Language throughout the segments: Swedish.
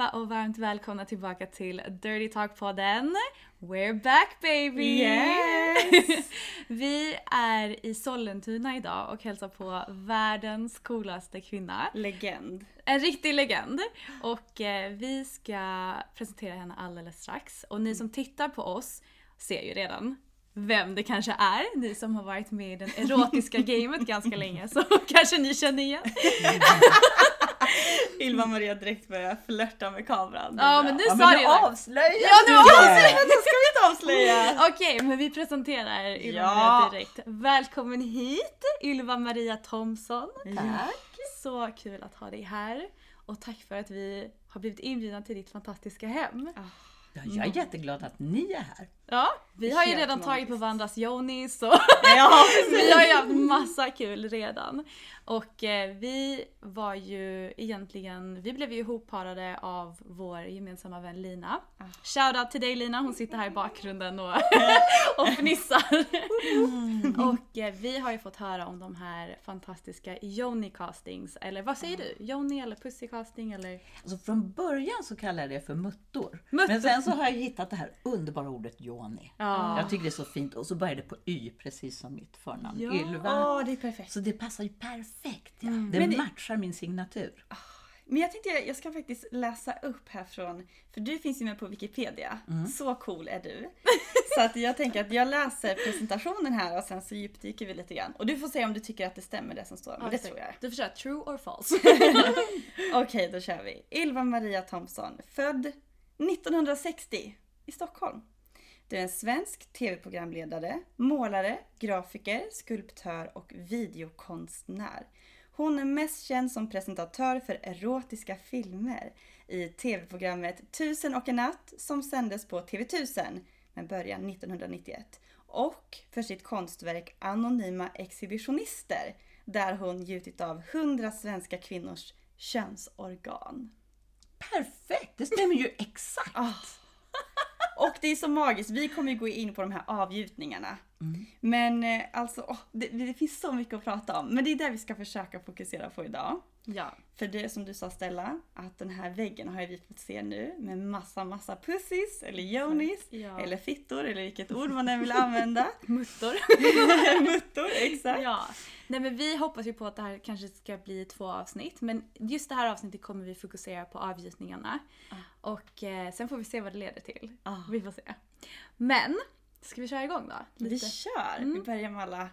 Allihopa och varmt välkomna tillbaka till Dirty Talk-podden. We're back baby! Yes! Vi är i Sollentuna idag och hälsar på världens coolaste kvinna. Legend. En riktig legend. Och eh, vi ska presentera henne alldeles strax. Och ni som tittar på oss ser ju redan vem det kanske är. Ni som har varit med i det erotiska gamet ganska länge så kanske ni känner igen. Ylva Maria direkt börjar flörta med kameran. Ja, men nu ja, sa du nu ju- avslöjar Ja, nu avslöjar det. Ska vi inte avslöja. Okej, men vi presenterar Ylva Ja. Maria direkt. Välkommen hit Ylva Maria Thomsson. Tack. Så kul att ha dig här. Och tack för att vi har blivit inbjudna till ditt fantastiska hem. Ja, jag är jätteglad att ni är här. Ja, vi har ju redan tagit på magiskt. varandras Jonis så Ja, vi har ju haft massa kul redan. Och eh, vi var ju egentligen, vi blev ju ihopparade av vår gemensamma vän Lina. Shoutout till dig Lina, hon sitter här i bakgrunden och, och fnissar. och eh, vi har ju fått höra om de här fantastiska Joni castings, eller vad säger du? Joni eller Pussy casting eller? Alltså från början så kallade jag det för muttor. Muttor. Men sen så har jag hittat det här underbara ordet Joni. Ja. Jag tycker det är så fint. Och så började det på Y, precis som mitt förnamn. Ja. Ylva. Ja, det är perfekt. Så det passar ju perfekt. Ja. Det Men det- matchar min signatur. Men jag tänkte jag, jag ska faktiskt läsa upp här från, för du finns ju med på Wikipedia. Så cool är du. Så att jag tänker att jag läser presentationen här och sen så djupdyker vi lite grann. Och du får säga om du tycker att det stämmer det som står. Men det tror jag. Du får köra true or false. Okej, då kör vi. Ylva Maria Thomsson, född 1960 i Stockholm. Du är en svensk tv-programledare, målare, grafiker, skulptör och videokonstnär. Hon är mest känd som presentatör för erotiska filmer i tv-programmet Tusen och en natt som sändes på TV1000 med början 1991 och för sitt konstverk Anonyma exhibitionister där hon gjutit av 100 svenska kvinnors könsorgan. Perfekt! Det stämmer ju exakt. Ah. Och det är så magiskt, vi kommer ju gå in på de här avgjutningarna. Men eh, alltså, åh, det, det finns så mycket att prata om. Men det är det vi ska försöka fokusera på idag. Ja. För det som du sa Stella, att den här väggen har vi fått se nu med massa, massa pussies eller jonis Ja. eller fittor eller vilket ord man än vill använda. Muttor. Muttor, exakt. Ja. Nej men vi hoppas ju på att det här kanske ska bli två avsnitt. Men just det här avsnittet kommer vi fokusera på avgjutningarna. Och eh, sen får vi se vad det leder till. Ah. Vi får se. Men, ska vi köra igång då? Vi kör! Vi börjar med alla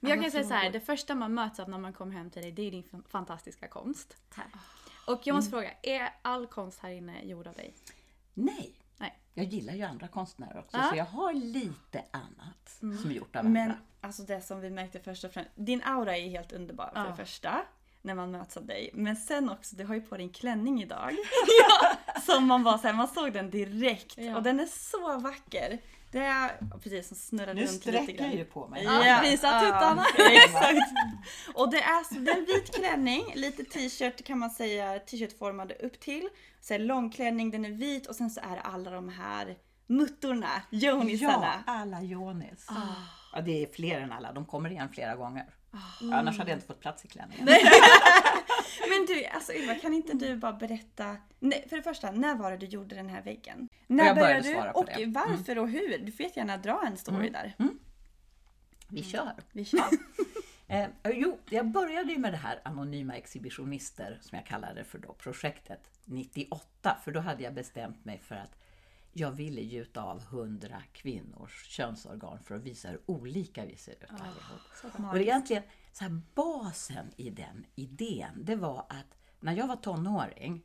Men jag kan säga så här, det första man möts av när man kommer hem till dig, det är din fan- fantastiska konst. Tack. Och jag måste fråga, är all konst här inne gjord av dig? Nej, Nej. Jag gillar ju andra konstnärer också, Ja. så jag har lite annat som är gjort av Men andra. alltså det som vi märkte först och främst, din aura är helt underbar för Ja. det första. När man möts av dig. Men sen också, du har ju på din klänning idag. Som man bara såhär, man såg den direkt. Ja. Och den är så vacker. Det är precis som snurrar Nu runt lite sträcker grann. jag ju på mig. Ja, visa tuttarna. exakt. Och det är, så, det är en vit klänning, lite t-shirt kan man säga, t-shirtformade upp till. Sen långklänning, den är vit och sen så är det alla de här muttorna, Ja, jonisarna. alla Jonis. Ja, det är fler än alla, de kommer igen flera gånger. Ah. Annars hade jag inte fått plats i klänningen. Men du, alltså Ylva, kan inte du bara berätta? Nej, för det första, när var det du gjorde den här väggen? När jag började du? svara på och det. Mm. varför och hur? Du får jättegärna dra en story där. Vi kör. Vi kör. Eh, jo, jag började ju med det här Anonyma Exhibitionister, som jag kallade för då, projektet 98. För då hade jag bestämt mig för att jag ville gjuta av 100 kvinnors könsorgan för att visa hur olika vi ser ut allihop. Och egentligen, så här, basen i den idén, det var att när jag var tonåring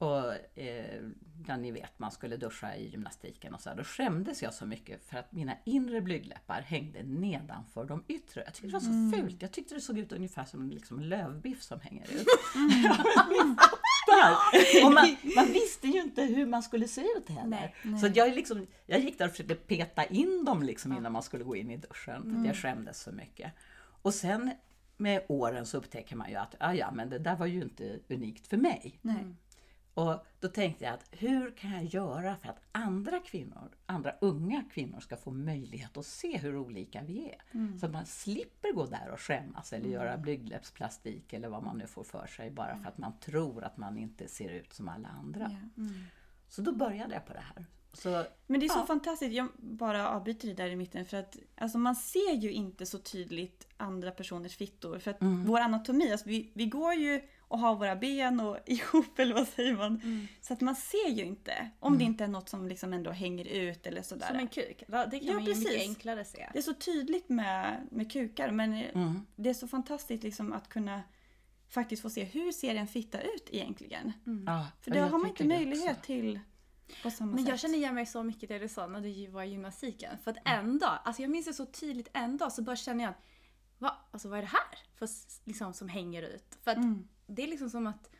och eh, ja, ni vet, man skulle duscha i gymnastiken och så här, då skämdes jag så mycket för att mina inre blygdläppar hängde nedanför de yttre. Jag tyckte det var så fult. Jag tyckte det såg ut ungefär som liksom en lövbiff som hänger ut. Fattar? och man, man visste ju inte hur man skulle se ut heller. Så att jag, liksom, jag gick där och försökte peta in dem liksom innan man skulle gå in i duschen. För att jag skämdes så mycket. Och sen med åren så upptäcker man ju att ah, ja, men det där var ju inte unikt för mig. Och då tänkte jag att hur kan jag göra för att andra kvinnor, andra unga kvinnor ska få möjlighet att se hur olika vi är. Så att man slipper gå där och skämmas eller göra blygdläppsplastik eller vad man nu får för sig bara för att man tror att man inte ser ut som alla andra. Så då började jag på det här. Så, Men det är så Ja. fantastiskt, jag bara avbryter det där i mitten för att alltså man ser ju inte så tydligt andra personers fittor. För att Mm. vår anatomi, alltså vi, vi går ju och har våra ben och ihop eller vad säger man? Mm. Så att man ser ju inte om det inte är något som liksom ändå hänger ut eller sådär. Som en kuk. Det kan Ja, man ju mycket precis. enklare se. Det är så tydligt med, med kukar men Mm. det är så fantastiskt liksom att kunna faktiskt få se hur ser en fitta ut egentligen. ja, För det har man inte möjlighet också. till på samma Men sätt. jag känner igen mig så mycket i det du sa när du var i gymnastiken. För att en dag, alltså jag minns det så tydligt en dag så bara känner jag att Va? Alltså vad är det här för, liksom, som hänger ut? För att det är liksom som att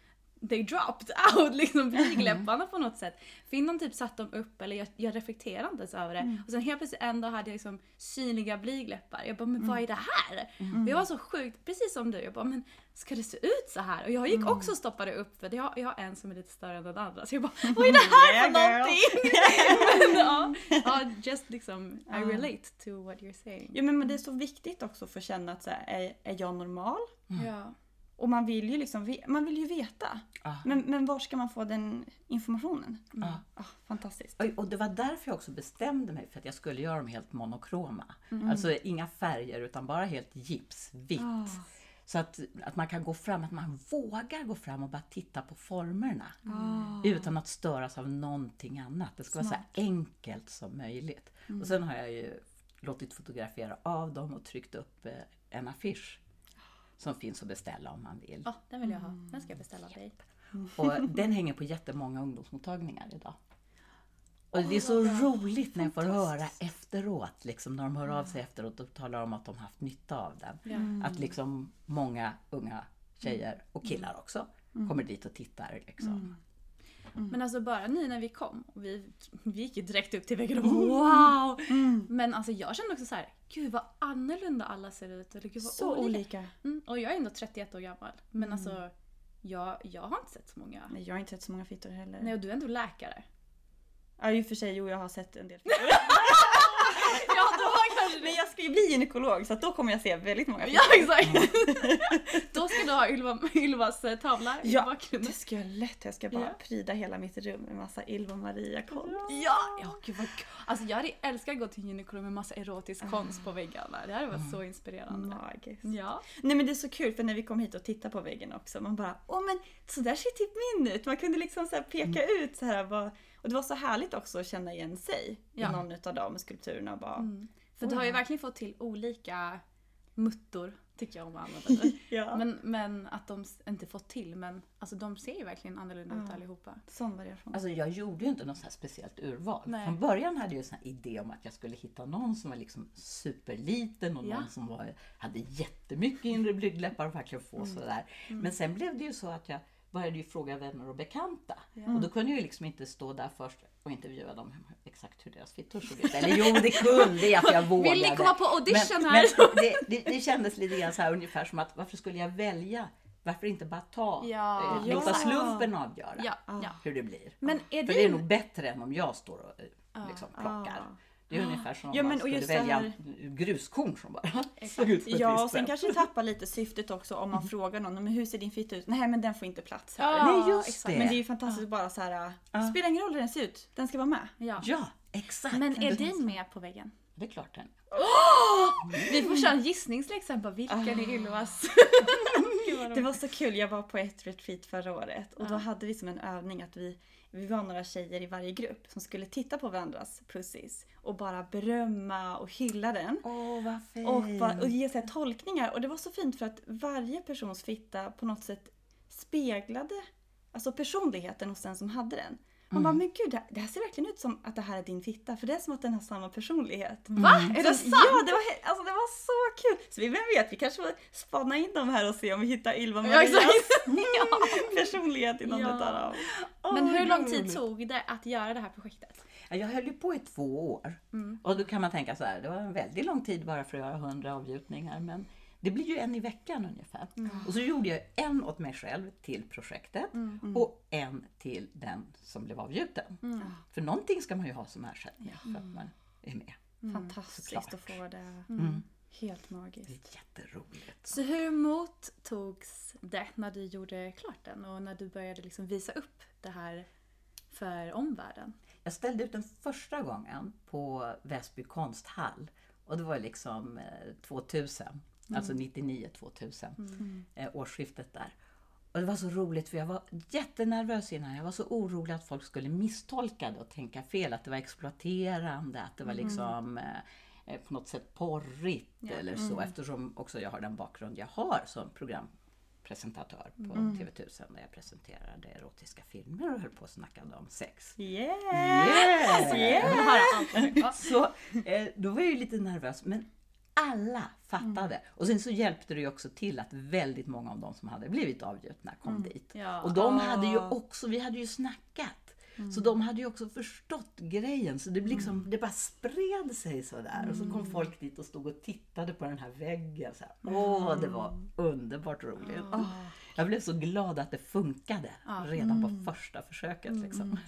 they dropped out, liksom blygdläpparna på något sätt. För innan typ satt de upp eller jag, jag reflekterade inte ens över det. Och sen helt plötsligt en dag hade jag liksom synliga blygdläppar. Jag bara, men vad är det här? Och jag var så sjukt, precis som du, jag bara, men ska det se ut så här? Och jag gick också och stoppade upp för jag har, jag har en som är lite större än den andra. Så jag bara, vad är det här för Yeah, girl. någonting? men ja, ja, just liksom, I relate to what you're saying. Jo men, men det är så viktigt också för att känna att så här, är, är jag normal? Ja. Och man vill ju liksom man vill ju veta. Ja. Men, men var ska man få den informationen? Ja. Ah, fantastiskt. Och- Och det var därför jag också bestämde mig för att jag skulle göra dem helt monokroma. Alltså inga färger utan bara helt gips, vitt. Så att, att man kan gå fram, att man vågar gå fram och bara titta på formerna. Utan att störas av någonting annat. Det ska vara så enkelt som möjligt. Och sen har jag ju låtit fotografera av dem och tryckt upp eh, en affisch. Som finns att beställa om man vill. Ja, den vill jag ha. Den ska jag beställa av dig. Och den hänger på jättemånga ungdomsmottagningar idag. Och det är så roligt när jag får höra efteråt, liksom, när de hör av sig efteråt och talar om att de haft nytta av den. Att liksom många unga tjejer, och killar också, kommer dit och tittar. Liksom. Men alltså bara nu när vi kom, och vi, vi gick ju direkt upp till väggen och bara wow! Men alltså jag kände också så här, gud vad annorlunda alla ser ut. Eller gud vad Så olika. Mm, och jag är ändå 31 år gammal. Men alltså, jag, jag har inte sett så många. Nej, jag har inte sett så många fittor heller. Nej, och du är ändå läkare. Ja i och för sig, jo jag har sett en del kanske Men jag ska ju bli gynekolog så då kommer jag se väldigt många Ja, exakt! då ska du ha Ylva, Ylvas eh, tavla i Ja, bakgrunden. det ska jag lätt. Jag ska bara Ja. pryda hela mitt rum med massa Ylva Maria-konst. Ja! ja gud vad. Alltså jag hade älskat att gå till gynekolog med massa erotisk konst på väggarna. Det hade varit så inspirerande. Magiskt. Ja. Nej men det är så kul för när vi kom hit och tittade på väggen också, man bara åh men så där ser typ min ut. Man kunde liksom så peka ut så här vad, och det var så härligt också att känna igen sig Ja. i någon av de skulpturerna och bara För du har ju verkligen fått till olika muttor tycker jag om att använda det. Ja. men, men att de inte fått till, men alltså de ser ju verkligen annorlunda ut allihopa. Sån variation. Alltså jag gjorde ju inte något så här speciellt urval. Nej. Från början hade jag en sån här idé om att jag skulle hitta någon som var liksom superliten och Ja. någon som var, hade jättemycket inre blygdläppar och verkligen få sådär. Mm. Men sen blev det ju så att jag började ju fråga vänner och bekanta. Och då kunde jag ju liksom inte stå där först och intervjua dem exakt hur deras fittor såg ut. Eller jo, det kunde jag för jag vågade. Vill ni komma på audition men, här? Men det, det, det kändes lite grann så här ungefär som att varför skulle jag välja? Varför inte bara ta, Ja. eh, låta Ja. slumpen avgöra Ja, ja. hur det blir? Men är För det- det är nog bättre än om jag står och eh, liksom plockar. Det är ungefär som om Ja, man och skulle välja här- gruskorn som bara såg ut på ett Ja, och sen kanske tappa lite syftet också om man frågar någon, men hur ser din fitta ut? Nej men den får inte plats här. Ja, Nej, just exakt. det. Men det är ju fantastiskt bara så här. spelar ingen roll hur den ser ut, den ska vara med. Ja. Ja, exakt. Men är din med på väggen? Det är klart den. Vi får köra en gissningslek sen på vilken är Ylvas. Det var så kul, jag var på ett retreat förra året och då hade vi som en övning att vi, vi var några tjejer i varje grupp som skulle titta på varandras pussies och bara berömma och hylla den. Åh, vad fint. Och, bara, och ge sig tolkningar. Och det var så fint för att varje persons fitta på något sätt speglade alltså personligheten hos den som hade den. Man bara, men gud, det här, ser verkligen ut som att det här är din fitta. För det är som att den har samma personlighet. Va? Är det Så- sant? Ja, det var, alltså, det var så kul! Så vi, vem vet, vi kanske får spana in dem här och se om vi hittar Ylva Ja, Marias exakt. personlighet i någon Ja. utav dem. Men hur lång tid tog det att göra det här projektet? Ja, Jag höll ju på i två år. Och då kan man tänka så här, det var en väldigt lång tid bara för att göra hundra avgjutningar. Men det blir ju en i veckan ungefär. Mm. Och så gjorde jag en åt mig själv till projektet mm. mm. och en till den som blev avgjuten. Mm. För någonting ska man ju ha som ersättning för att mm. man är med. Fantastiskt Såklart. att få det. Helt magiskt. Det är jätteroligt. Så hur mottogs det när du gjorde klart den och när du började liksom visa upp det här för omvärlden? Jag ställde ut den första gången på Väsby konsthall och det var liksom eh, 2000. Alltså mm. alltså 99-2000, mm. eh, årsskiftet där. Och det var så roligt för jag var jättenervös innan. Jag var så orolig att folk skulle misstolka det och tänka fel, att det var exploaterande, att det var liksom eh, eh, på något sätt porrigt ja. eller så eftersom också jag har den bakgrund jag har som programpresentatör på mm. TV1000 där jag presenterade erotiska filmer och höll på och snackade om sex. Yeah! yes! yes! så eh, då var jag ju lite nervös men alla fattade. Och sen så hjälpte det ju också till att väldigt många av de som hade blivit avgjutna kom dit. Ja. Och de hade ju också, vi hade ju snackat. Så de hade ju också förstått grejen. Så det, liksom, det bara spred sig sådär. Och så kom folk dit och stod och tittade på den här väggen. Så. Åh, det var underbart roligt. Jag blev så glad att det funkade redan på första försöket. Liksom.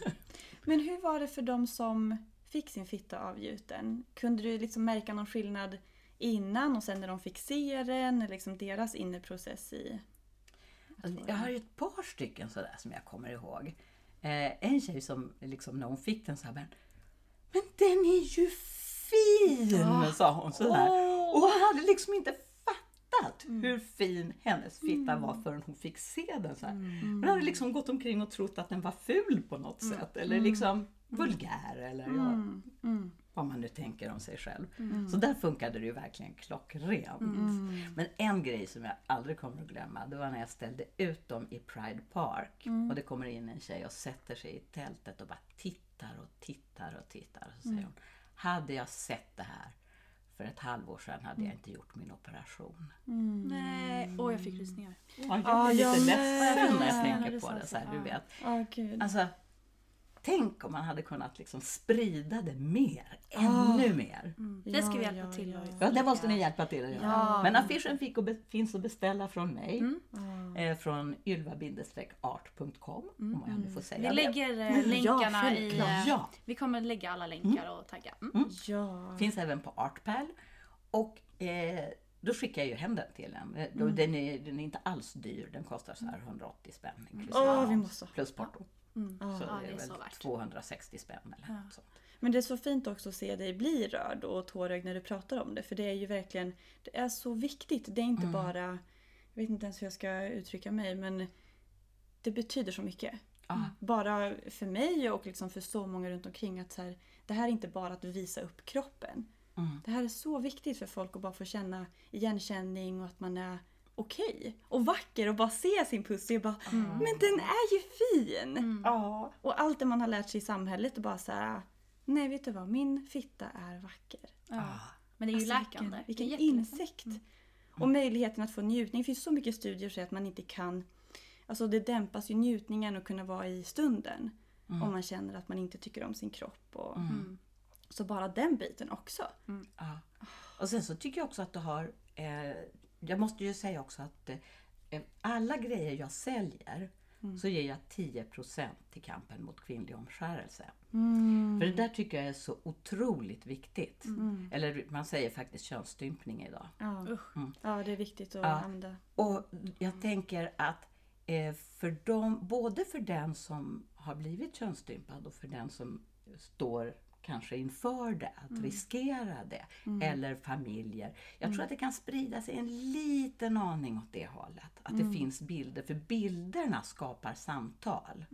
Men hur var det för de som fick sin fitta avgjuten? Kunde du liksom märka någon skillnad innan och sen när de fick se den? Eller liksom deras inre process i... Alltså, jag har ju ett par stycken sådär som jag kommer ihåg. Eh, en tjej som liksom när hon fick den så här, men, men den är ju fin! sa hon sådär. Och hon hade liksom inte fattat hur fin hennes fitta var förrän hon fick se den. Så här. Hon hade liksom gått omkring och trott att den var ful på något sätt. Eller liksom vulgär eller ja, vad man nu tänker om sig själv. Så där funkade det ju verkligen klockrent. Men en grej som jag aldrig kommer att glömma, det var när jag ställde ut dem i Pride Park. Och det kommer in en tjej och sätter sig i tältet och bara tittar och tittar och tittar. Och så säger hon, hade jag sett det här för ett halvår sedan hade jag inte gjort min operation. Nej, åh jag fick rysningar. Ja, jag Ah, blir lite ledsen när jag tänker på det Så här, du vet. Åh gud. Alltså, tänk om man hade kunnat liksom sprida det mer, ännu mer. Det ska vi hjälpa ja, till ja, med. Ja, det måste ni hjälpa till att göra. Men affischen fick och be- finns att beställa från mig. Eh, från ylva-art.com, om jag nu får säga Vi det. lägger eh, länkarna i... eh, Ja. Vi kommer lägga alla länkar och tagga. Mm. Ja. Finns även på Artpal. Och eh, då skickar jag ju hem den till en. Eh, då- Den, är, den är inte alls dyr. Den kostar så här 180 spänn inklusive Åh, moms, vi måste. plus porto. Så Ja, det det är är så väl värt. 260 spänn eller något sånt. Men det är så fint också att se dig bli rörd och tårögd när du pratar om det. För det är ju verkligen, det är så viktigt. Det är inte bara, jag vet inte ens hur jag ska uttrycka mig, men det betyder så mycket. Bara för mig och liksom för så många runt omkring att så här, det här är inte bara att visa upp kroppen. Det här är så viktigt för folk att bara få känna igenkänning och att man är okej. Och vacker och bara se sin pussy och bara Men den är ju fin! Ja. Och allt det man har lärt sig i samhället och bara så här. Nej vet du vad, min fitta är vacker. Ja. Men det är ju Alltså, läkande. Vilken, Det är vilken insikt! Och möjligheten att få njutning. Det finns så mycket studier som säger att man inte kan... Alltså det dämpas ju njutningen att kunna vara i stunden. Om man känner att man inte tycker om sin kropp. Och, Så bara den biten också. Ja. Och sen så tycker jag också att du har, eh, jag måste ju säga också att eh, alla grejer jag säljer så ger jag 10% till kampen mot kvinnlig omskärelse. För det där tycker jag är så otroligt viktigt. Eller man säger faktiskt könsstympning idag. Ja, ja det är viktigt att Ja. använda. Och jag tänker att eh, för dem, både för den som har blivit könsstympad och för den som står kanske inför det, att riskera det, eller familjer. Jag tror att det kan sprida sig en liten aning åt det hållet. Att det finns bilder, för bilderna skapar samtal.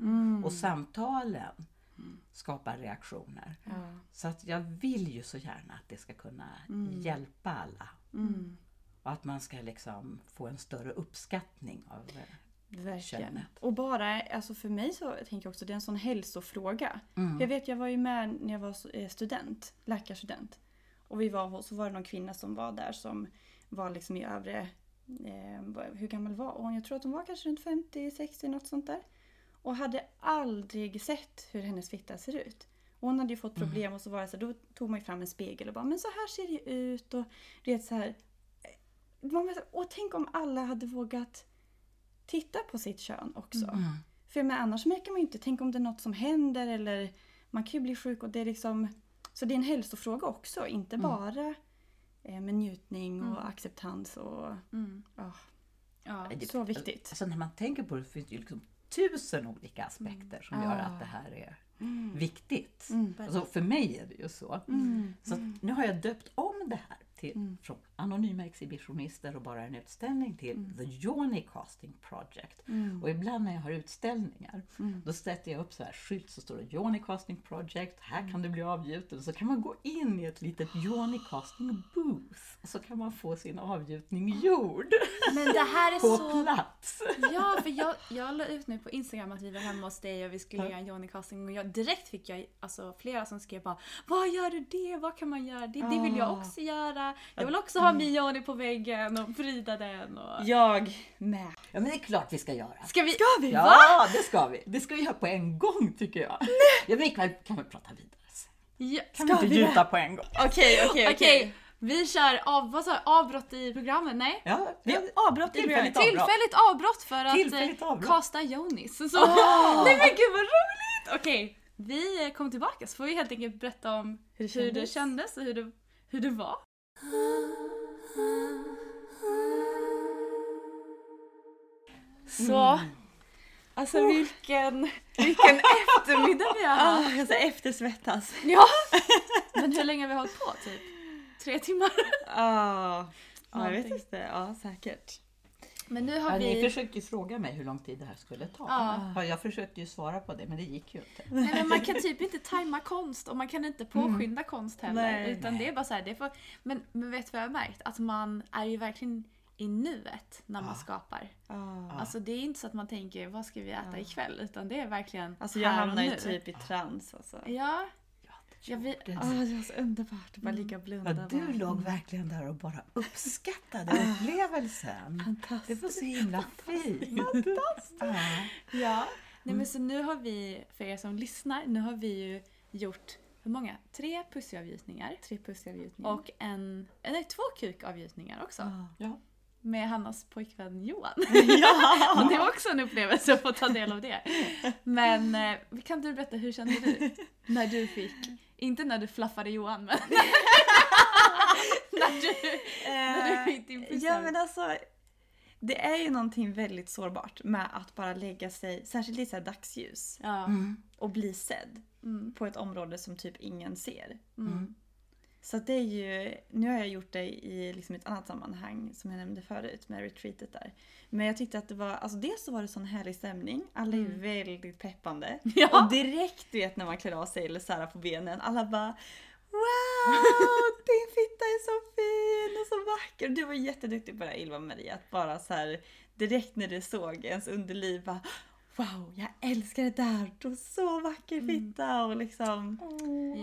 Och samtalen skapar reaktioner. Så att jag vill ju så gärna att det ska kunna hjälpa alla. Och att man ska liksom få en större uppskattning av eh, Verkligen. könet. Och bara, alltså för mig så tänker jag också det är en sån hälsofråga. Mm. Jag vet, jag var ju med när jag var eh, student, läkarstudent. Och vi var så var det någon kvinna som var där som var liksom i övre, eh, hur gammal var hon? Jag tror att hon var kanske runt 50-60 något sånt där. Och hade aldrig sett hur hennes fitta ser ut. Och hon hade ju fått Mm. problem och så var det så här, då tog man ju fram en spegel och bara men så här ser det ut och det är så här. eh, Man var så här, och tänk om alla hade vågat titta på sitt kön också. Mm. För men annars märker man ju inte, tänk om det är något som händer eller man kan ju bli sjuk och det är liksom Så det är en hälsofråga också, inte Mm. bara eh, med njutning och acceptans och ja, Ja. Det- så viktigt. Alltså när man tänker på det finns det ju liksom tusen olika aspekter som gör att det här är viktigt. Alltså för mig är det ju så. Så nu har jag döpt om det här till, från anonyma exhibitionister och bara en utställning till The Yoni Casting Project. Och ibland när jag har utställningar då sätter jag upp så här skylt så står det Yoni Casting Project, här kan du bli avgjuten. Så kan man gå in i ett litet Yoni Casting Booth och så kan man få sin avgjutning gjord Men det här är på så... plats. Ja, för jag, jag la ut nu på Instagram att vi var hemma hos dig och vi skulle göra en Johnny casting och jag, direkt fick jag alltså, flera som skrev bara Vad gör du det? Vad kan man göra? Det, det vill jag också göra. Jag vill också ha min Johnny på väggen och pryda den. Och... Jag med. Ja men det är klart vi ska göra. Ska vi? Ska vi? Ja, det ska vi. Det ska vi göra på en gång tycker jag. Ja, men ikväll kan vi prata vidare sen. Ja. Kan vi inte vi gjuta på en gång? Okej, okej, Okej, vi kör av, vad sa avbrott i programmet? Nej? Ja, Vi avbrott i Tillfälligt programmet. avbrott. Tillfälligt avbrott för att Tillfälligt eh, avbrott. kasta Jonis. Så, Nej men gud vad roligt! Okej, vi eh, kommer tillbaka så får vi helt enkelt berätta om Hur det hur det kändes. kändes och hur det, hur det var. Så, alltså vilken, vilken eftermiddag vi har haft. Ah, jag ska eftersvettas. Ja! Men hur länge har vi hållit på? Typ tre timmar? Ah, ja, jag vet inte. Ja, säkert. Men nu har Ja, ni vi... försökte ju fråga mig hur lång tid det här skulle ta. Ja. Ja, Jag försökte ju svara på det men det gick ju inte. Nej, men man kan typ inte tajma konst och man kan inte påskynda konst heller. Nej. utan det är bara så här, det får, men, men vet du vad jag har märkt? Att man är ju verkligen i nuet när man skapar. Ah. Alltså det är inte så att man tänker vad ska vi äta ikväll? Utan det är verkligen Alltså jag här hamnar ju typ i trans alltså. Ja. Ja vi, Ah, det var så underbart att bara ligga och blunda. Ja, du bara. låg verkligen där och bara uppskattade upplevelsen. Fantastiskt. Det var så himla fint. Ja. ja. Nej men så nu har vi, för er som lyssnar, nu har vi ju gjort hur många? Tre pussyavgjutningar. Tre pussavgjutningar. Och en, nej två kukavgjutningar också. Ja. Med Hannas pojkvän Johan. och det var också en upplevelse att få ta del av det. Men eh, kan du berätta, hur kände du när du fick, inte när du flaffade Johan, men när du, när du fick din puss Ja men alltså det är ju någonting väldigt sårbart med att bara lägga sig, särskilt i så här dagsljus, ja. och bli sedd Mm. på ett område som typ ingen ser. Så det är ju, nu har jag gjort det i liksom ett annat sammanhang som jag nämnde förut med retreatet där. Men jag tyckte att det var, alltså dels så var det sån härlig stämning, alla är väldigt peppande. Ja. Och direkt vet när man klär av sig eller här på benen, alla bara Wow, din fitta är så fin och så vacker. Du var jätteduktig på det här Ylva Maria. Att bara så här direkt när du såg ens underliv bara Wow, jag älskar det där. Du så vacker fitta och liksom.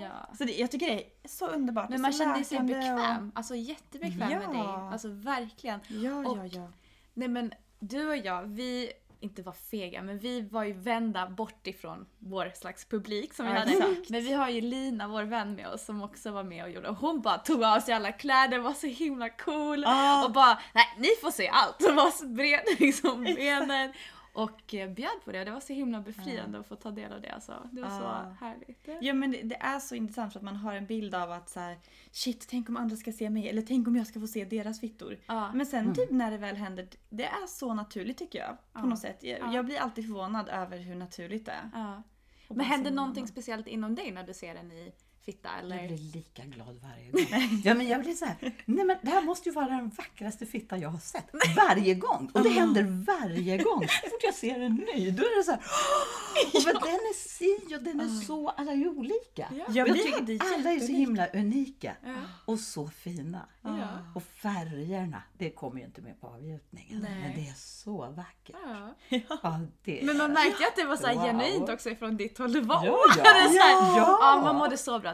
Ja. Så det, jag tycker det är så underbart. Men man så känner sig läkande och- bekväm. Alltså jättebekväm med Ja. dig. Alltså verkligen. Ja, Och- ja, ja. Nej men du och jag, vi inte var fega, men vi var ju vända bort ifrån vår slags publik som vi Ja, hade. exakt. Men vi har ju Lina, vår vän med oss, som också var med och gjorde. Och hon bara tog av sig alla kläder, var så himla cool. Ah. Och bara, nej ni får se allt. Och bara spred liksom benen. Och eh, bjöd på det. Det var så himla befriande att få ta del av det. Alltså. Det var Ah. så härligt. Ja men det, det är så intressant för att man har en bild av att så här, shit tänk om andra ska se mig eller tänk om jag ska få se deras fittor. Men sen typ när det väl händer, det är så naturligt tycker jag. På något sätt. Jag, Ja. jag blir alltid förvånad över hur naturligt det är. Men händer någonting speciellt inom dig när du ser den i fitta? Eller? Jag blir lika glad varje gång. Ja, men jag blir så här, nej men det här måste ju vara den vackraste fitta jag har sett. Varje gång! Och det händer varje gång. Så fort jag ser en ny, då är det så här, "Åh, och för den är si och den är så, alla är olika. Ja, jag tycker alla är så himla unika och så fina. Ja. Och färgerna, det kommer ju inte med på avgjutningen. Nej. Men det är så vackert. Ja. Ja, det Men man märkte ju att det var så här Wow. genuint också ifrån ditt håll. Det var Ja, ja. så här, Ja. ja, man mådde så bra.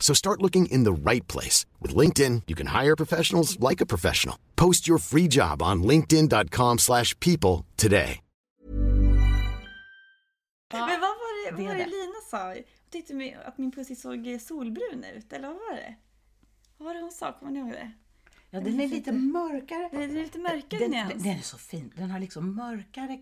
So start looking in the right place. With LinkedIn, you can hire professionals like a professional. Post your free job on linkedin.com slash people today. Men vad var det, vad var det det. Lina sa? Hon tyckte att min pussy såg solbrun ut, eller vad var det? Vad var det hon sa? Kommer ni ihåg det? Ja, den är lite mörkare. Det är lite mörkare den, nyans. den, den är så fin. Den har liksom mörkare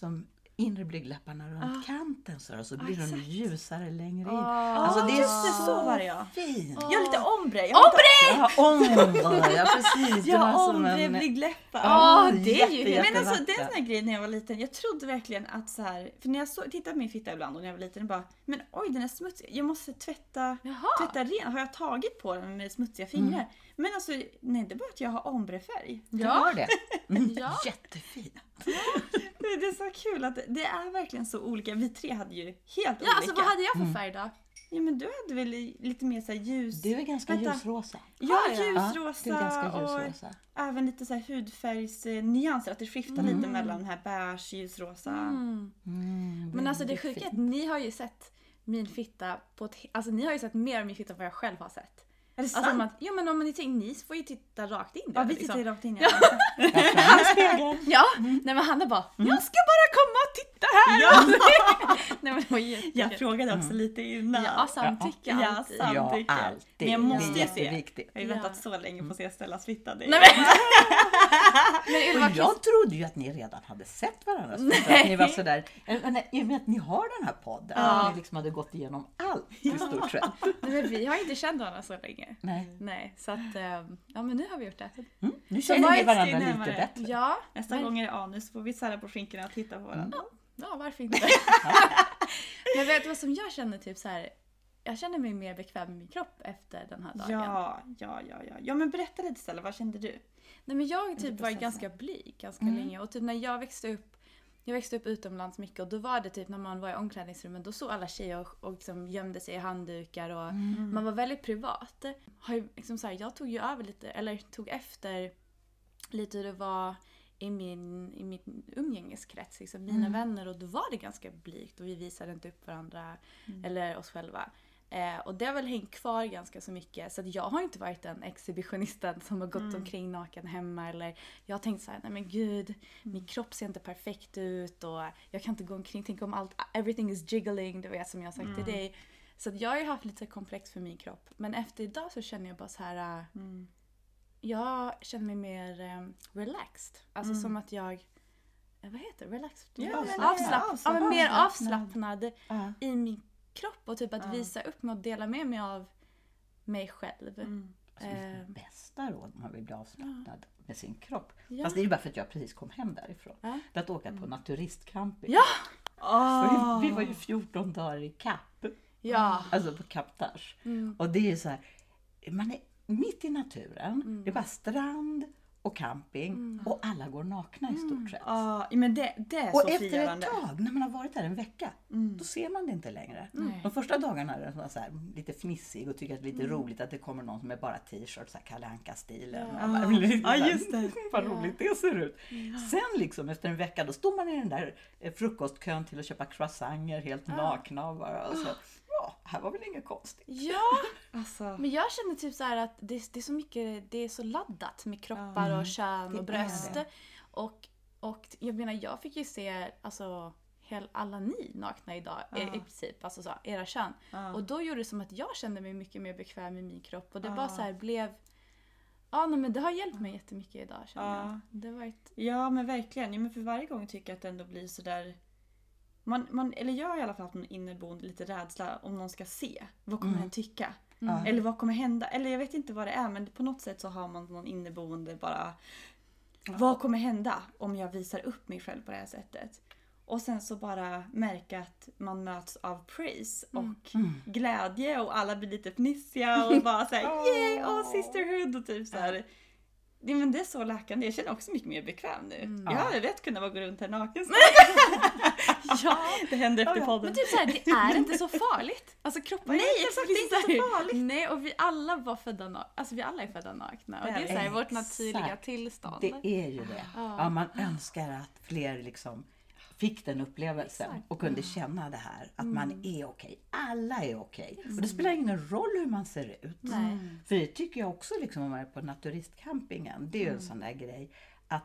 de inre blygdläpparna runt kanten så, och så blir den ljusare längre in. alltså det är just det, så, så var det, ja. fint. Jag har lite ombre. Jag har Ja, ombre! Ja, precis. Jag som ombre blygdläppar. Ja, det är ju jätte, Men alltså det är en sån här grej när jag var liten. Jag trodde verkligen att så här, för när jag så, tittade på min fitta ibland och när jag var liten, bara men oj den är smutsig. Jag måste tvätta, Jaha. tvätta ren. Har jag tagit på den med smutsiga fingrar? Men alltså nej, det är bara att jag har ombrefärg. Du har det? Mm, Ja. Jättefint. Det är så kul att det, är verkligen så olika. Vi tre hade ju helt Ja, olika. alltså vad hade jag för färg då? Ja men du hade väl lite mer så här ljus... Du är ganska Vänta. ljusrosa. Ja? Ja, ljusrosa du är ganska och ljusrosa. även lite så här hudfärgsnyanser. Att det skiftar Mm. lite mellan den här beige, ljusrosa. Men alltså det sjuka är att ni har ju sett min fitta på ett... Alltså ni har ju sett mer av min fitta än vad jag själv har sett. Är det Alltså sant? om att, ja men om ni tänker, ni får ju titta rakt in i Ja, vi liksom. tittar ju rakt in i Ja. Ja, nej men Hanna bara Jag ska bara komma och titta här! nej men det var jättekul. Jag frågade också lite innan. Ja, samtycke Ja, alltid. samtycke. Ja, alltid. Men jag måste ju se. Jag har ju Ja. väntat så länge på att se Stellas fitta. Det är- Nej, men, men Ylva, Och jag trodde ju att ni redan hade sett varandras. Att ni var sådär, eller, nej, I och med att ni har den här podden. Att ni liksom hade gått igenom allt i stort sett. nej, men vi har inte känt varandra så länge. Nej. Nej, så att, ehm, ja men nu har vi gjort det. Mm, nu känner ett varandra lite bättre. Ja, Nästa men, gång är det anus så får vi sära på skinkorna och titta på varandra. Ja, varför inte? men vet du vad som jag känner typ så här. Jag känner mig mer bekväm i min kropp efter den här dagen. Ja, ja, ja, ja. Ja men berätta lite Stella, vad kände du? Nej men jag typ var ganska blyg ganska länge och typ när jag växte upp jag växte upp utomlands mycket och då var det typ när man var i omklädningsrummet då såg alla tjejer och, och liksom gömde sig i handdukar och man var väldigt privat. Har ju liksom så här, jag tog ju över lite, eller tog efter lite hur det var i min, i min umgängeskrets, liksom, mina vänner och då var det ganska blygt och vi visade inte upp varandra eller oss själva. Eh, och det har väl hängt kvar ganska så mycket. Så att jag har inte varit den exhibitionisten som har gått omkring naken hemma. Eller jag har tänkt så här, nej men gud, min kropp ser inte perfekt ut och jag kan inte gå omkring, tänk om allt, everything is jiggling, du vet som jag har sagt till dig. Så jag har ju haft lite komplex för min kropp. Men efter idag så känner jag bara så här. äh, Jag känner mig mer eh, relaxed. Alltså som att jag, eh, vad heter det? Relaxed? Ja, Ja, men- avslapp, ja, ja, men mer avslappnad. avslappnad Ja. i min kropp och typ att visa upp mig och dela med mig av mig själv. Alltså, Eh, mitt bästa råd om man vill bli avslappnad med sin kropp. Ja. Fast det är ju bara för att jag precis kom hem därifrån. Det är att åka på naturistcamping. Ja! För Vi, vi var ju 14 dagar i Kapp. Ja. Alltså på Kaptash. Och det är så här, man är mitt i naturen. Det är bara strand och camping och alla går nakna i stort sett. Ja, men det, det är Och så efter ett frigörande. tag, när man har varit där en vecka, då ser man det inte längre. De första dagarna är man så här, lite fnissig och tycker att det är lite roligt att det kommer någon som är bara t-shirt, så Kalle Anka-stilen. Bara Ja, här, just det. Vad roligt det ser ut. Sen liksom efter en vecka, då står man i den där eh, frukostkön till att köpa croissanter helt nakna och bara. Och så, ja, här var väl inget konstigt. Ja! Alltså, Men jag känner typ så här att det, det är så mycket, det är så laddat med kroppar och kön och bröst. Och, och jag menar, jag fick ju se alltså, hel, alla ni nakna idag i, i princip, alltså så, era kön. Och då gjorde det som att jag kände mig mycket mer bekväm i min kropp och det bara så här blev Ja nej, men det har hjälpt mig jättemycket idag känner Ja. jag. Det har varit... ja men verkligen. Ja, men för varje gång tycker jag att det ändå blir sådär man, man, eller jag har i alla fall haft en inneboende lite rädsla om någon ska se. Vad kommer den tycka? Eller vad kommer hända? Eller jag vet inte vad det är men på något sätt så har man någon inneboende bara Vad kommer hända om jag visar upp mig själv på det här sättet? Och sen så bara märka att man möts av praise och glädje och alla blir lite fnissiga och bara såhär yeah, oh sisterhood och typ såhär. Det, men det är så läkande. Jag känner också mycket mer bekväm nu. Jag hade lätt kunnat gå runt här naken. Ja! Det händer efter podden. Men typ såhär, det är inte så farligt. Alltså kroppar Nej, är exakt, det är inte så farligt. Nej, och vi alla var födda nakna. Alltså vi alla är födda nakna. Och det är såhär vårt naturliga tillstånd. Det är ju det. Ja, man önskar att fler liksom fick den upplevelsen och kunde känna det här att man är okej. Alla är okej. Och det spelar ingen roll hur man ser ut. Nej. För det tycker jag också liksom om man är på naturistcampingen. Det är ju en sån där grej att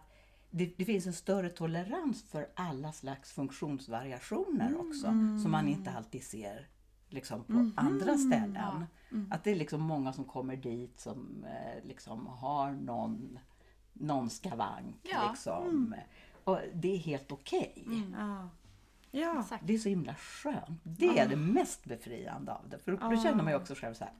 det, det finns en större tolerans för alla slags funktionsvariationer också. Som man inte alltid ser liksom på andra ställen. Att det är liksom många som kommer dit som eh, liksom har någon, någon skavank. Ja. Liksom. Och det är helt okej. Ja. Ja. Exakt. Det är så himla skönt. Det är det mest befriande av det. För då, då känner man ju också själv så här.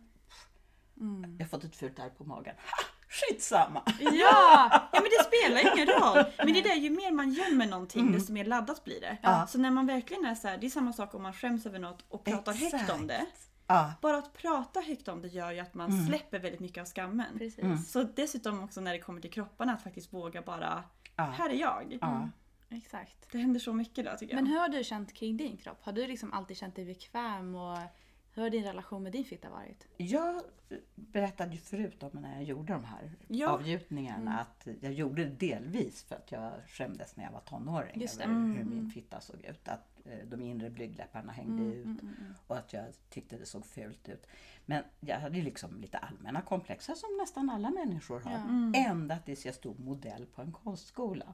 Jag har fått ett fult ärr på magen. Ha, skitsamma! Ja! ja, men det spelar ingen roll. Men det är ju mer man gömmer någonting desto mer laddat blir det. Så när man verkligen är så här, det är samma sak om man skäms över något och pratar högt Exakt. om det. Ja, Bara att prata högt om det gör ju att man släpper väldigt mycket av skammen. Precis. Så dessutom också när det kommer till kropparna att faktiskt våga bara, Ja. här är jag. ja. Exakt. Det händer så mycket då tycker jag. Men hur har du känt kring din kropp? Har du liksom alltid känt dig bekväm och hur har din relation med din fitta varit? Jag berättade ju förut om när jag gjorde de här Ja. avgjutningarna att jag gjorde det delvis för att jag skämdes när jag var tonåring Just det. över hur min fitta såg ut. Att de inre blygdläpparna hängde ut och att jag tyckte det såg fult ut. Men jag hade liksom lite allmänna komplex som nästan alla människor har. Ända tills jag stod modell på en konstskola.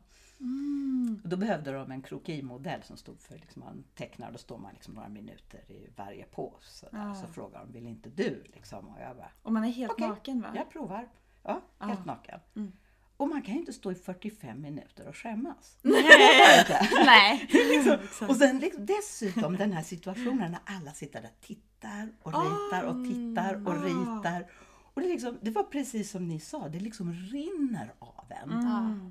Då behövde de en krokimodell som stod för liksom, man tecknar, då står man liksom några minuter i varje pose. Så, så frågar de, vill inte du? Liksom, och jag bara, Och man är helt Okej, naken va? jag provar. Ja, helt naken. Mm. Och man kan ju inte stå i 45 minuter och skämmas. Nej. och sen liksom, dessutom den här situationen när alla sitter där och tittar och ritar och tittar och ritar. Och det, liksom, det var precis som ni sa, det liksom rinner av en.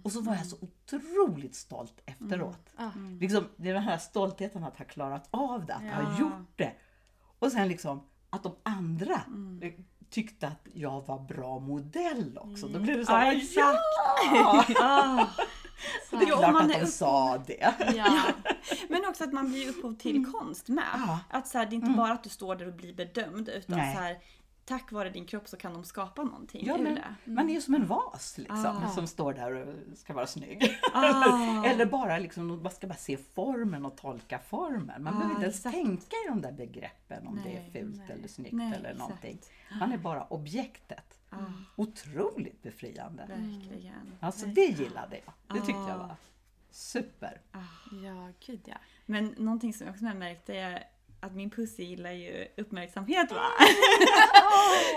Och så var jag så otroligt stolt efteråt. Liksom, det är den här stoltheten att ha klarat av det, att ha gjort det. Och sen liksom att de andra tyckte att jag var bra modell också. Då blev det så här, exakt. ja! Ah. Det är klart man att de upp- sa det. Ja. Men också att man blir upphov till konst med. Ja. Att så här, det är inte bara att du står där och blir bedömd utan Nej. så här, tack vare din kropp så kan de skapa någonting Ja, ur men det. Man är ju som en vas liksom, Ah. som står där och ska vara snygg. Ah. eller bara liksom, man ska bara se formen och tolka formen. Man Ah, behöver inte ens exakt. tänka i de där begreppen om det är Nej, fult nej. eller snyggt Nej, eller exakt. någonting. Man är bara objektet. Ah. Otroligt befriande. Verkligen. Alltså det gillade jag. Det tyckte jag Ah. var super. Ja, gud ja. Men någonting som jag också märkte är att min pussy gillar ju uppmärksamhet va?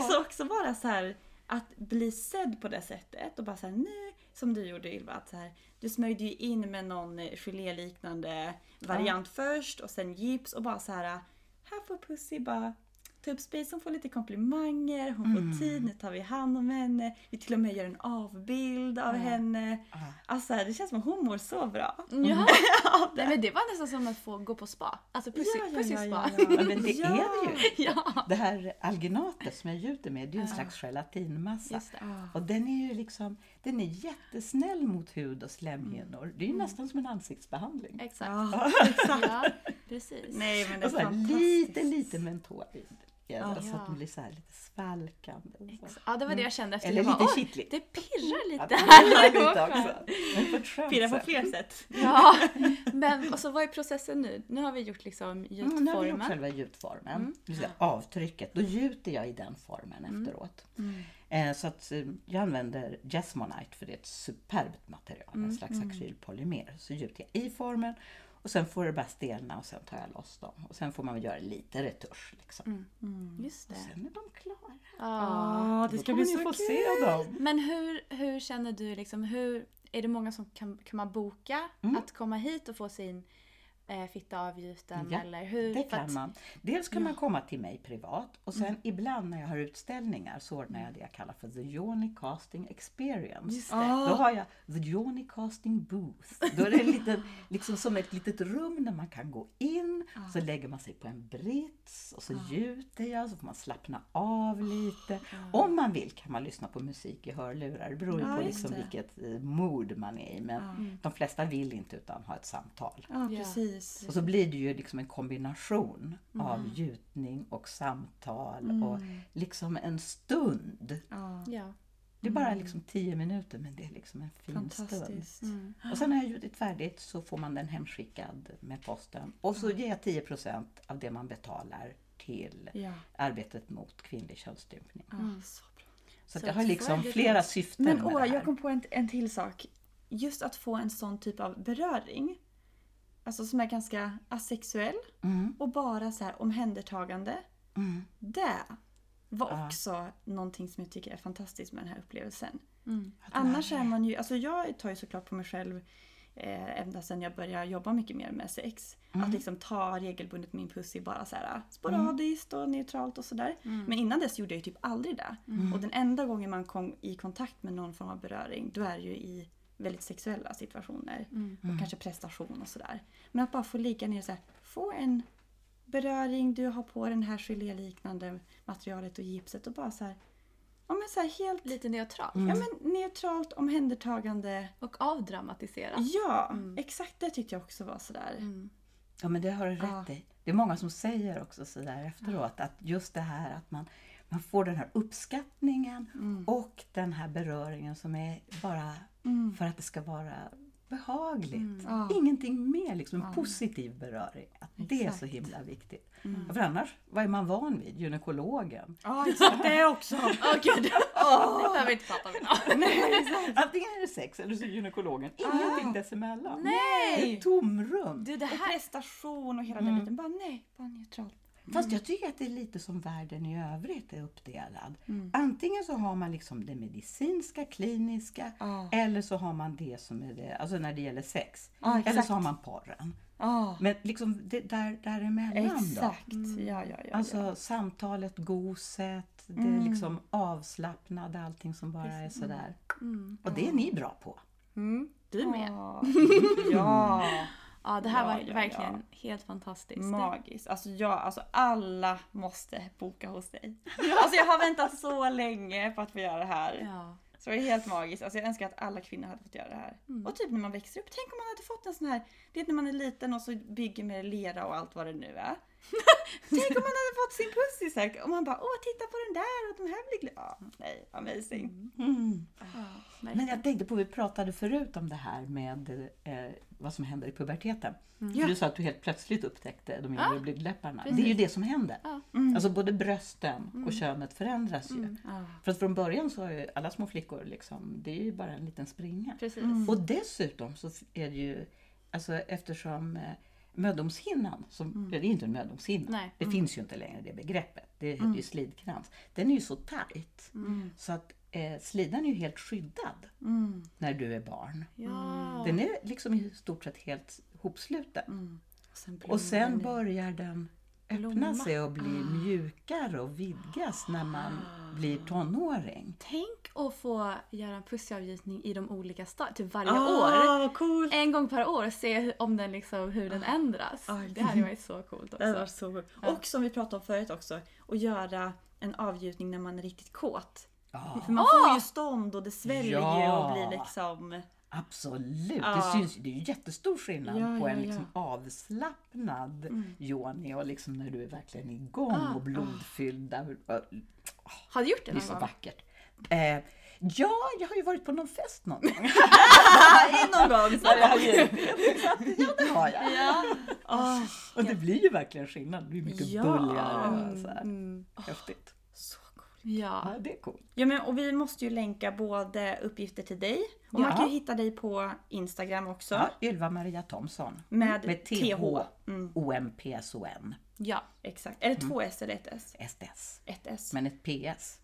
så också bara så här att bli sedd på det sättet och bara så här, nu som du gjorde Ylva, att så här, du smörjde ju in med någon geléliknande variant först och sen gips och bara så här, här får Pussy bara ta upp space, hon får lite komplimanger, hon får tid, nu tar vi hand om henne, vi till och med gör en avbild av henne. Alltså det känns som att hon mår så bra. Ja. Nej, men det var nästan som att få gå på spa. Alltså pussy, Ja, ja, pussy spa. ja, Ja, men det är det ju. Ja. Det här alginatet som jag gjuter med, det är ju en slags gelatinmassa. Det. Och den är ju liksom, den är jättesnäll mot hud och slemhinnor. Det är ju nästan som en ansiktsbehandling. Exakt. Exakt. Precis. Nej men det är Och så här, fantastiskt. lite, lite mentol i det. Ja. Så att det blir så här lite svalkande. Ja, det var det jag kände efter. Eller lite "Oj, kittligt. Det pirrar lite Ja, det här. pirrar lite också. På ett skönt Pirra på fler sätt. Ja, men och så vad är processen nu? Nu har vi gjort liksom Mm, nu har vi gjort gjutformen. själva gjutformen, vill säga avtrycket. Då gjuter jag i den formen Mm. efteråt. Eh, så att eh, jag använder Jesmonite för det är ett superbt material, Mm, en slags akrylpolymer. Så gjuter jag i formen och sen får det bara stelna och sen tar jag loss dem. Och sen får man göra lite retusch. Liksom. Just Och det. sen är de klara. Ja. Ja, det ska bli så få kul. se dem. Men hur, hur känner du liksom, hur, är det många som kan, kan man boka att komma hit och få sin eh, fitta avgjuten Ja, eller hur? Det För att- kan man. Dels kan man komma till mig privat och sen ibland när jag har utställningar så ordnar jag det jag kallar för The Yoni Casting Experience. Det. Då har jag The Yoni Casting Booth. Då är det en liten, liksom som ett litet rum där man kan gå in, så lägger man sig på en brits och så gjuter jag så får man slappna av lite. Om man vill kan man lyssna på musik i hörlurar. Det beror ju Ja, på liksom vilket eh, mood man är i. Men de flesta vill inte utan ha ett samtal. Ja, Ja. Precis. Och så blir det ju liksom en kombination av gjutning och samtal och liksom en stund. Ja. Det är bara liksom tio minuter men det är liksom en fin stund. fantastiskt. Och sen när jag gjutit färdigt så får man den hemskickad med posten. Och så ger jag 10% av det man betalar till Ja. arbetet mot kvinnlig könsstympning. Ja, så. Så, att Så jag har liksom flera syften Men med åh, det här. jag kom på en, en till sak. Just att få en sån typ av beröring. Alltså som är ganska asexuell Mm. och bara så här omhändertagande. Mm. Det var Ja. också någonting som jag tycker är fantastiskt med den här upplevelsen. Mm. Annars är man ju, alltså jag tar ju såklart på mig själv eh, ända sedan jag började jobba mycket mer med sex. Mm. Att liksom ta regelbundet min pussy bara så här sporadiskt och neutralt och sådär. Men innan dess gjorde jag ju typ aldrig det. Mm. Och den enda gången man kom i kontakt med någon form av beröring då är det ju i väldigt sexuella situationer. Mm. Och kanske prestation och sådär. Men att bara få ligga ner och så här, få en beröring, du har på den här geléliknande materialet och gipset och bara så här, ja men så här helt Lite neutralt. Mm. Ja men neutralt omhändertagande. Och avdramatiserat. Ja, exakt det tyckte jag också var sådär. Ja men det har du Ja. rätt i. Det är många som säger också sådär efteråt att just det här att man, man får den här uppskattningen Mm. och den här beröringen som är bara för att det ska vara behagligt. Ja. Ingenting mer, liksom en positiv beröring. Att det är så. Mm. himla viktigt. För annars, vad är man van vid? Gynekologen. Ja exakt det också. Åh gud! Det behöver vi inte prata om. Antingen är det sex eller så är gynekologen. Ingenting dessemellan. Ah. Nej! Ett tomrum. Du, det Och här... prestation och hela den biten. Bara nej, bara neutralt. Fast jag tycker att det är lite som världen i övrigt är uppdelad. Mm. Antingen så har man liksom det medicinska, kliniska Ja. eller så har man det som är det, alltså när det gäller sex. Ja, eller så har man porren. Ja, Men liksom det där, däremellan exakt. då? Ja, ja, ja. Alltså ja. samtalet, goset, det Mm. liksom avslappnade, allting som bara är sådär. Mm. Och det är ni bra på. Du med. Ja. ja. Det här Ja, var ja, verkligen ja. helt fantastiskt. Magiskt. Alltså, jag, alltså alla måste boka hos dig. Alltså jag har väntat så länge på att få göra det här. Så det är helt magiskt. Alltså jag önskar att alla kvinnor hade fått göra det här. Och typ när man växer upp. Tänk om man hade fått en sån här, det är när man är liten och så bygger med lera och allt vad det nu är. Tänk om man hade fått sin här, och man bara åh titta på den där och de här blir glada. Ja, nej, amazing. Mm. Men jag tänkte på, vi pratade förut om det här med eh, vad som händer i puberteten. Ja. Du sa att du helt plötsligt upptäckte de inre blygdläpparna. Det är ju det som händer. Ja. Alltså både brösten och könet förändras ju. För att från början så är ju alla små flickor liksom, det är ju bara en liten springa. Precis. Och dessutom så är det ju, alltså eftersom eh, mödomshinnan, som, det är inte en mödomshinna, Nej. det finns ju inte längre det begreppet, det heter ju slidkrans. Den är ju så tajt så att eh, slidan är ju helt skyddad när du är barn. Ja. Den är liksom i stort sett helt hopsluten. Och sen, Och sen börjar den öppna Blomma. sig och bli mjukare och vidgas när man blir tonåring. Tänk att få göra en pussyavgjutning i de olika stadierna, typ varje Ah, år. vad coolt! En gång per år, se hur, om den liksom, hur den ändras. Ah, Det hade varit så coolt Det också. varit så sjukt. Och som vi pratade om förut också, att göra en avgjutning när man är riktigt kåt. För man får ju stånd och det sväljer ju Ja. och blir liksom... Absolut, Ja. det, syns, det är ju jättestor skillnad Ja, på en ja. liksom avslappnad yoni och liksom när du är verkligen igång Ah, och blodfyllda. Har du gjort det Det är någon så gång? vackert. Eh, ja, jag har ju varit på någon fest någon gång. Någon gång så Ja, jag har ju- ja, det har jag. Ja. Ah, Och det blir ju verkligen skillnad. Det blir mycket Ja. bulligare. Så här. Mm. Häftigt. Ja. Ja, det är coolt. Ja men och vi måste ju länka både uppgifter till dig och man Ja. kan ju hitta dig på Instagram också. Ja, Ylva Maria Thomsson. Med Med TH. Mm. OMPSON, ja. Exakt. Är det två S eller ett S? SDS. Ett S. Men ett PS.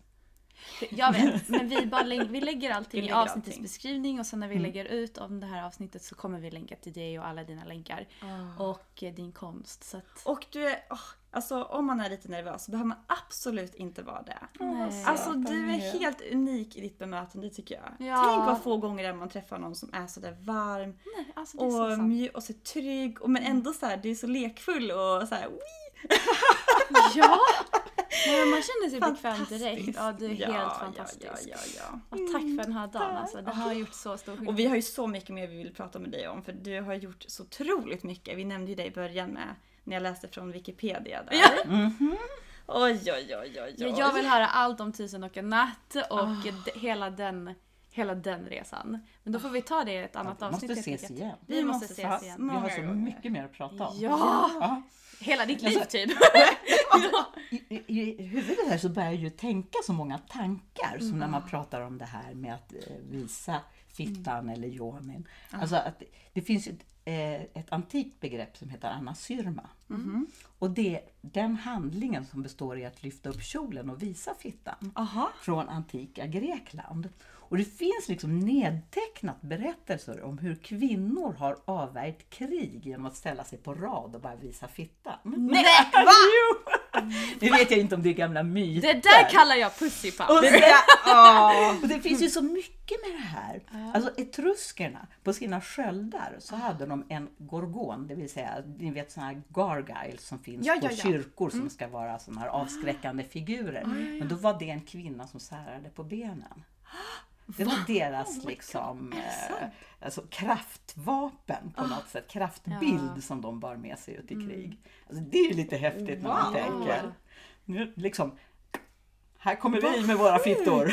Jag vet, men vi, bara vi lägger allting Vi i lägger avsnittets allting. beskrivning och sen när vi lägger ut om det här avsnittet så kommer vi länka till dig och alla dina länkar. Och eh, din konst. Så att, Och du är, åh, alltså om man är lite nervös så behöver man absolut inte vara det. nej. Alltså du är helt unik i ditt bemötande tycker jag. Ja. Tänk vad få gånger är man träffar någon som är sådär varm nej, alltså det är så och, sant. mjuk och så trygg och men ändå så här, du är så lekfull och så här, wii. Ja! Nej, man känner sig bekväm direkt. Ja, du är Ja, helt ja, fantastisk. Ja, ja, ja. Och tack för den här dagen alltså. Det har gjort så stor skillnad. Och vi har ju så mycket mer vi vill prata med dig om för du har gjort så otroligt mycket. Vi nämnde ju dig i början med när jag läste från Wikipedia där. Ja. Oj, oj, oj, oj, oj. Ja, jag vill höra allt om Tusen och en natt och d- hela, den, hela den resan. Men då får vi ta det i ett annat vi måste avsnitt. helt ses enkelt. igen. Vi Vi måste måste ses ses. igen. Vi har så mycket mer att prata om. Ja! Ja. Hela ditt liv typ. I, i, I huvudet här så börjar jag ju tänka så många tankar som när man pratar om det här med att eh, visa fittan eller yonin. Alltså att det, finns ett, eh, ett antikt begrepp som heter anasyrma. Och det den handlingen som består i att lyfta upp kjolen och visa fittan från antika Grekland. Och det finns liksom nedtecknat berättelser om hur kvinnor har avvärjt krig genom att ställa sig på rad och bara visa fittan. Nej, Jo! Nu vet jag inte om det är gamla myter. Det där kallar jag pussypump. Och det, Åh. och det finns ju så mycket med det här. Alltså etruskerna, på sina sköldar så hade de en gorgon, det vill säga ni vet sådana här gargoyles som finns Ja, på ja, ja. kyrkor som ska vara sådana här avskräckande figurer. Men då var det en kvinna som särade på benen. Det var deras liksom, eh, alltså kraftvapen på något sätt, kraftbild som de bar med sig ut i krig. Alltså, det är lite häftigt när man tänker. Nu, liksom, här kommer vi med våra fittor.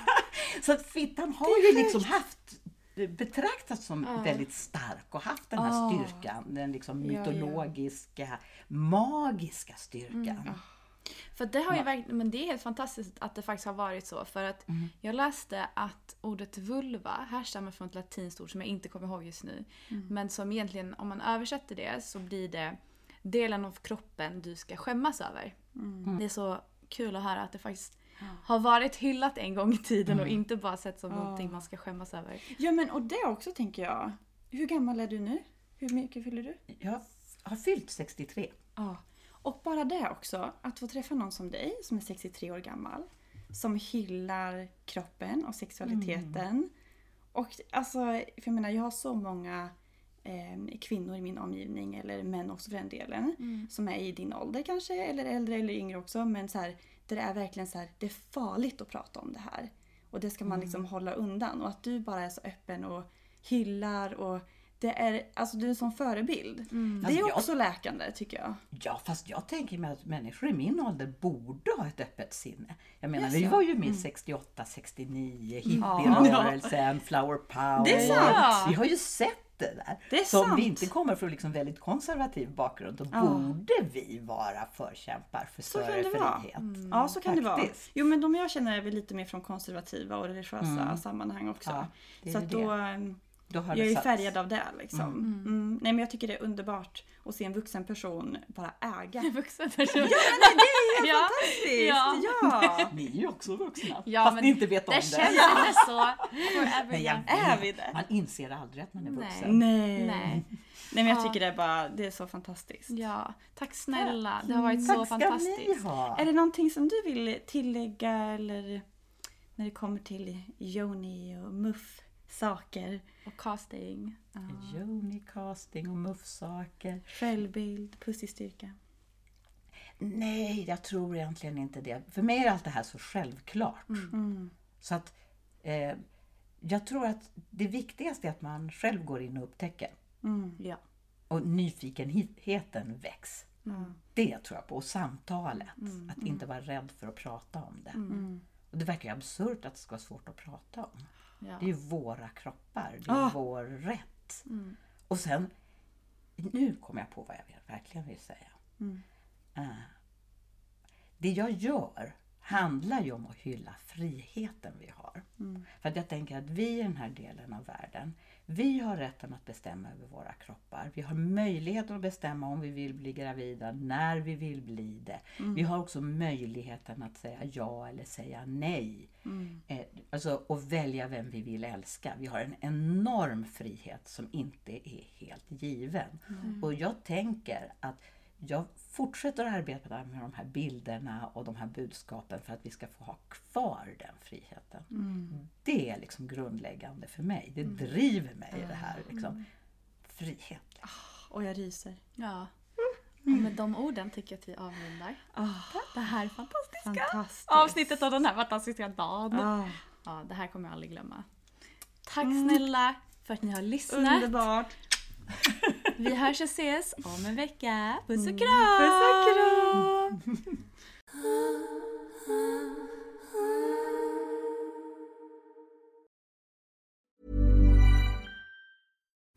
Så att fittan har ju liksom haft betraktats som väldigt stark och haft den här styrkan, den liksom Ja, ja. mytologiska, magiska styrkan. För det har ju verkligen, men det är helt fantastiskt att det faktiskt har varit så. För att jag läste att ordet vulva härstammar från ett latinskt ord som jag inte kommer ihåg just nu. Men som egentligen, om man översätter det så blir det delen av kroppen du ska skämmas över. Det är så kul att höra att det faktiskt har varit hyllat en gång i tiden och inte bara sett som någonting man ska skämmas över. Ja men och det också tänker jag. Hur gammal är du nu? Hur mycket fyller du? Jag har fyllt 63. Ja. Och bara det också, att få träffa någon som dig som är 63 år gammal. Som hyllar kroppen och sexualiteten. Och alltså, för jag menar jag har så många eh, kvinnor i min omgivning, eller män också för den delen, som är i din ålder kanske, eller äldre eller yngre också. Men så här, där det är verkligen så här, det är farligt att prata om det här. Och det ska man liksom hålla undan. Och att du bara är så öppen och hyllar och det är, alltså du är en sån förebild. Det är Alltså, jag- också läkande tycker jag. Ja, fast jag tänker mig att människor i min ålder borde ha ett öppet sinne. Jag menar, vi Jaså? var ju med 68, 69, hippierörelsen, flower power. Det är sant. Vi har ju sett det där. Det är Så om sant. vi inte kommer från liksom väldigt konservativ bakgrund, då borde vi vara förkämpar för större frihet. Ja, så kan det vara. Faktiskt. Jo, men de jag känner är väl lite mer från konservativa och religiösa sammanhang också. Ja, så att det. då, ehm, jag är ju satt. färgad av det liksom. Mm. Nej, men jag tycker det är underbart att se en vuxen person bara äga. En vuxen person. Ja, men det är helt Ja. fantastiskt! Ja. Ja. Ni är ju också vuxna, Ja, fast men ni inte vet om det det. känns inte så. Men jag. Är vet. vi det? Man inser aldrig att man är vuxen. Nej. Nej. Nej, men jag Ja. tycker det är bara, det är så fantastiskt. Ja, tack snälla. Det har varit så Tack ska fantastiskt. ni ha. Är det någonting som du vill tillägga eller när det kommer till Joni och Muff saker? Och casting. Ja. Joni, casting och muffsaker. Självbild, pussystyrka. Nej, jag tror egentligen inte det. För mig är allt det här så självklart. Så att eh, jag tror att det viktigaste är att man själv går in och upptäcker. Ja. Och nyfikenheten väcks. Det tror jag på. Och samtalet. Att inte vara rädd för att prata om det. Och det verkar ju absurt att det ska vara svårt att prata om. Ja. Det är våra kroppar. Det är vår rätt. Och sen, nu kommer jag på vad jag verkligen vill säga. Ah. Det jag gör handlar ju om att hylla friheten vi har. För att jag tänker att vi i den här delen av världen, vi har rätten att bestämma över våra kroppar. Vi har möjligheten att bestämma om vi vill bli gravida, när vi vill bli det. Vi har också möjligheten att säga ja eller säga nej. Eh, alltså att välja vem vi vill älska. Vi har en enorm frihet som inte är helt given. Och jag tänker att jag fortsätter att arbeta med de här bilderna och de här budskapen för att vi ska få ha kvar den friheten. Det är liksom grundläggande för mig. Det driver mig i det här. Liksom. Frihet. Och jag ryser. ja. Och med de orden tycker jag att vi avrundar det här fantastiska Fantastiskt. avsnittet av den här fantastiska dagen. Ah, Ja, det här kommer jag aldrig glömma. Tack snälla för att ni har lyssnat. underbart. Vi hörs och ses om en vecka. Puss och kram! Puss och kram!